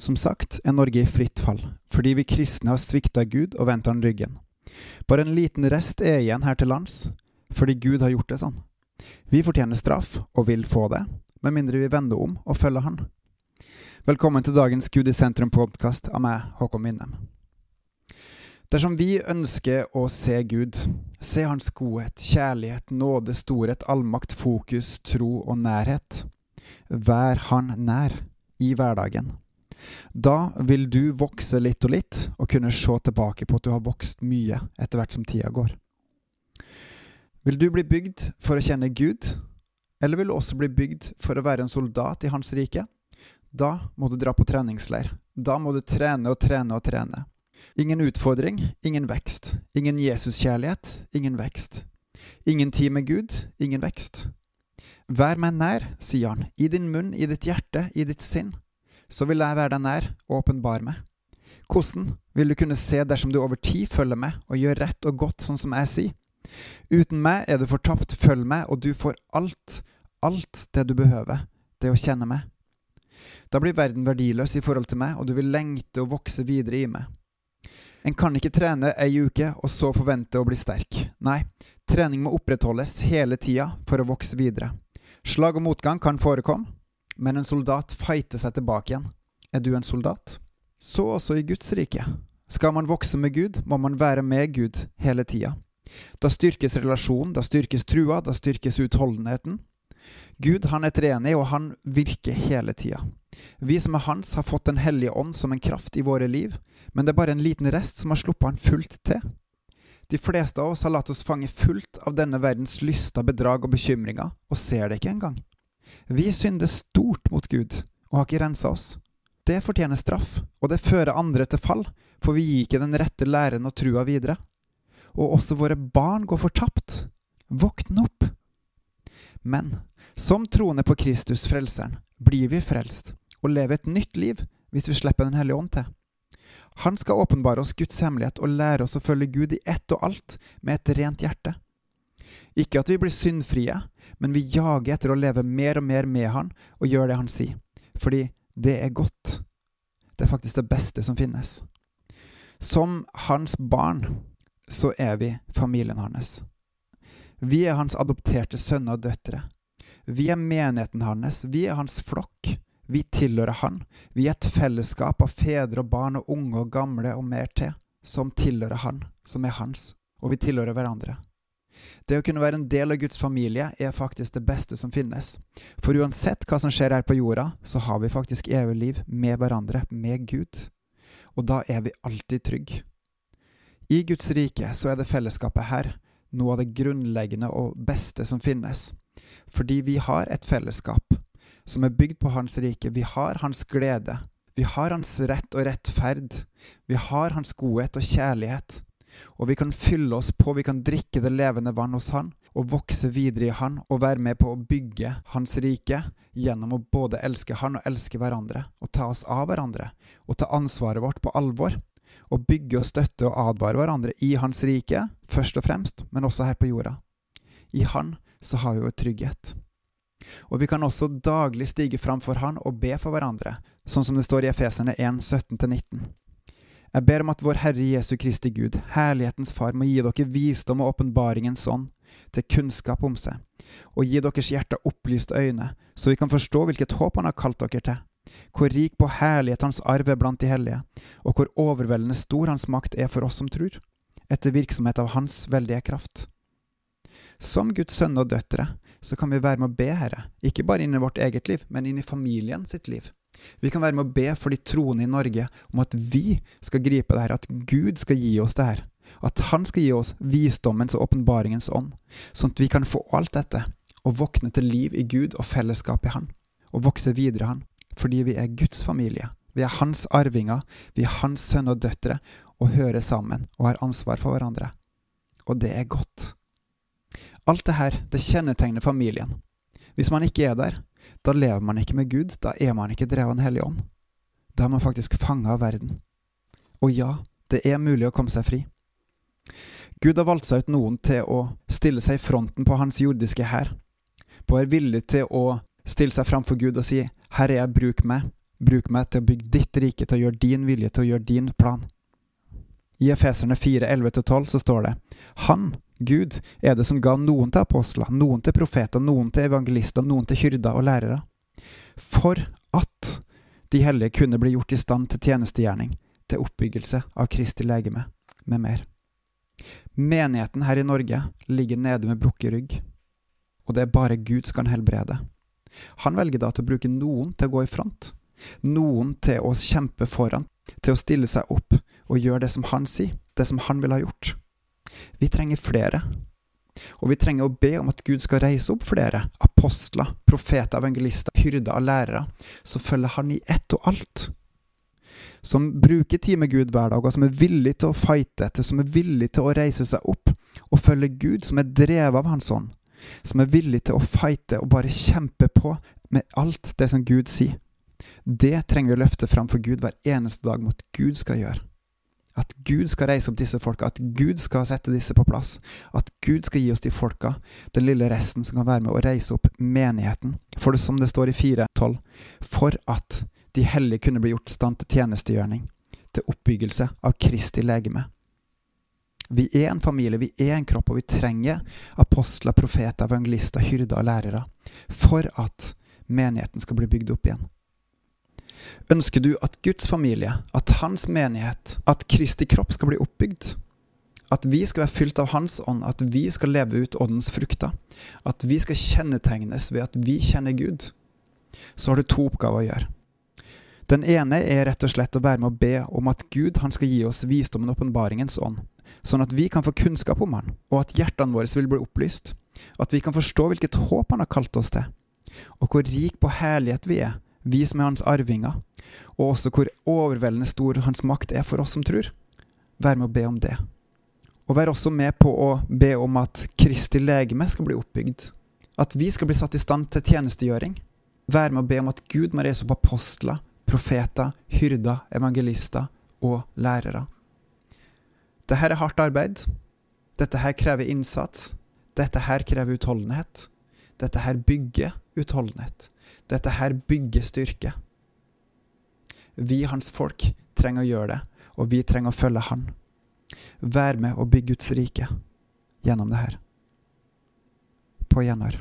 Som sagt er Norge i fritt fall, fordi vi kristne har svikta Gud og vendt han ryggen. Bare en liten rest er igjen her til lands, fordi Gud har gjort det sånn. Vi fortjener straff, og vil få det, med mindre vi vender om og følger Han. Velkommen til dagens Gud i sentrum-podkast av meg, Håkon Winnem. Dersom vi ønsker å se Gud, se Hans godhet, kjærlighet, nåde, storhet, allmakt, fokus, tro og nærhet, vær Han nær i hverdagen. Da vil du vokse litt og litt, og kunne se tilbake på at du har vokst mye etter hvert som tida går. Vil du bli bygd for å kjenne Gud, eller vil du også bli bygd for å være en soldat i Hans rike? Da må du dra på treningsleir. Da må du trene og trene og trene. Ingen utfordring, ingen vekst. Ingen Jesuskjærlighet, ingen vekst. Ingen tid med Gud, ingen vekst. Vær meg nær, sier han, i din munn, i ditt hjerte, i ditt sinn så vil jeg være deg nær og åpenbare meg. Hvordan vil du kunne se dersom du over tid følger meg og gjør rett og godt sånn som jeg sier? Uten meg er du fortapt, følg meg, og du får alt, alt det du behøver, det å kjenne meg. Da blir verden verdiløs i forhold til meg, og du vil lengte å vokse videre i meg. En kan ikke trene ei uke og så forvente å bli sterk. Nei, trening må opprettholdes hele tida for å vokse videre. Slag og motgang kan forekomme, men en soldat fighter seg tilbake igjen. Er du en soldat? Så også i Guds rike. Skal man vokse med Gud, må man være med Gud hele tida. Da styrkes relasjonen, da styrkes trua, da styrkes utholdenheten. Gud han er treenig, og han virker hele tida. Vi som er hans, har fått Den hellige ånd som en kraft i våre liv, men det er bare en liten rest som har sluppet han fullt til. De fleste av oss har latt oss fange fullt av denne verdens lyster, bedrag og bekymringer, og ser det ikke engang. Vi synder stort mot Gud og har ikke rensa oss. Det fortjener straff, og det fører andre til fall, for vi gir ikke den rette læren og trua videre. Og også våre barn går fortapt. Våkne opp! Men som troende på Kristus, Frelseren, blir vi frelst og lever et nytt liv hvis vi slipper Den hellige ånd til. Han skal åpenbare oss Guds hemmelighet og lære oss å følge Gud i ett og alt med et rent hjerte. Ikke at vi blir syndfrie, men vi jager etter å leve mer og mer med Han og gjøre det Han sier. Fordi det er godt. Det er faktisk det beste som finnes. Som Hans barn så er vi familien hans. Vi er hans adopterte sønner og døtre. Vi er menigheten hans, vi er hans flokk. Vi tilhører han. Vi er et fellesskap av fedre og barn og unge og gamle og mer til, som tilhører han, som er hans, og vi tilhører hverandre. Det å kunne være en del av Guds familie er faktisk det beste som finnes. For uansett hva som skjer her på jorda, så har vi faktisk evig liv med hverandre, med Gud. Og da er vi alltid trygge. I Guds rike så er det fellesskapet her noe av det grunnleggende og beste som finnes. Fordi vi har et fellesskap som er bygd på Hans rike. Vi har Hans glede. Vi har Hans rett og rettferd. Vi har Hans godhet og kjærlighet. Og vi kan fylle oss på, vi kan drikke det levende vann hos Han, og vokse videre i Han, og være med på å bygge Hans rike gjennom å både elske Han og elske hverandre, og ta oss av hverandre, og ta ansvaret vårt på alvor. Og bygge og støtte og advare hverandre i Hans rike, først og fremst, men også her på jorda. I Han så har vi jo trygghet. Og vi kan også daglig stige fram for Han og be for hverandre, sånn som det står i Efeserne 1, 17-19. Jeg ber om at vår Herre Jesu Kristi Gud, herlighetens Far, må gi dere visdom og åpenbaringens ånd til kunnskap om seg, og gi deres hjerte opplyste øyne, så vi kan forstå hvilket håp Han har kalt dere til, hvor rik på herlighet Hans arv er blant de hellige, og hvor overveldende stor Hans makt er for oss som tror, etter virksomhet av Hans veldige kraft. Som Guds sønner og døtre så kan vi være med å be, Herre, ikke bare inn i vårt eget liv, men inn i familien sitt liv. Vi kan være med å be for de troende i Norge om at vi skal gripe det her, at Gud skal gi oss det her. At Han skal gi oss visdommens og åpenbaringens ånd, sånn at vi kan få alt dette og våkne til liv i Gud og fellesskap i Han, og vokse videre i Han, fordi vi er Guds familie. Vi er Hans arvinger, vi er Hans sønner og døtre, og hører sammen og har ansvar for hverandre. Og det er godt. Alt det her, det kjennetegner familien. Hvis man ikke er der, da lever man ikke med Gud, da er man ikke drevet av Den hellige ånd. Da er man faktisk fanga av verden. Og ja, det er mulig å komme seg fri. Gud har valgt seg ut noen til å stille seg i fronten på hans jordiske hær, på å være villig til å stille seg framfor Gud og si 'Herre, jeg bruk meg', Bruk meg til å bygge ditt rike, til å gjøre din vilje, til å gjøre din plan. I Efeserne 4, 11-12 så står det Han, Gud, er det som ga noen til apostler, noen til profeter, noen til evangelister, noen til hyrder og lærere. For at de hellige kunne bli gjort i stand til tjenestegjerning, til oppbyggelse av Kristi legeme, med mer. Menigheten her i Norge ligger nede med brukket rygg, og det er bare Gud som kan helbrede. Han velger da til å bruke noen til å gå i front, noen til å kjempe foran, til å stille seg opp og gjøre det som han sier, det som han vil ha gjort. Vi trenger flere. Og vi trenger å be om at Gud skal reise opp flere apostler, profeter, evangelister, hyrder og lærere som følger han i ett og alt. Som bruker tid med Gud hver dag, og som er villig til å fighte, etter, som er villig til å reise seg opp og følge Gud, som er drevet av Hans ånd. Som er villig til å fighte og bare kjempe på med alt det som Gud sier. Det trenger vi å løfte fram for Gud hver eneste dag mot Gud skal gjøre. At Gud skal reise opp disse folka, at Gud skal sette disse på plass. At Gud skal gi oss de folka, den lille resten som kan være med å reise opp menigheten. For det som det står i 4.12, for at de hellige kunne bli gjort stand til tjenestegjørning, til oppbyggelse av Kristi legeme. Vi er en familie, vi er en kropp, og vi trenger apostler, profeter, evangelister, hyrder og lærere for at menigheten skal bli bygd opp igjen. Ønsker du at Guds familie, at hans menighet, at Kristi kropp skal bli oppbygd? At vi skal være fylt av Hans ånd, at vi skal leve ut åndens frukter? At vi skal kjennetegnes ved at vi kjenner Gud? Så har du to oppgaver å gjøre. Den ene er rett og slett å være med å be om at Gud han skal gi oss visdommen og åpenbaringens ånd, sånn at vi kan få kunnskap om Han, og at hjertene våre vil bli opplyst. At vi kan forstå hvilket håp Han har kalt oss til, og hvor rik på herlighet vi er, vi som er hans arvinger, og også hvor overveldende stor hans makt er for oss som tror. Vær med å be om det. Og vær også med på å be om at Kristi legeme skal bli oppbygd. At vi skal bli satt i stand til tjenestegjøring. Vær med å be om at Gud må reise opp apostler, profeter, hyrder, evangelister og lærere. Dette er hardt arbeid. Dette her krever innsats. Dette her krever utholdenhet. Dette her bygger utholdenhet. Dette her bygger styrke. Vi, hans folk, trenger å gjøre det, og vi trenger å følge Han. Vær med å bygge Guds rike gjennom det her. På gjenhør.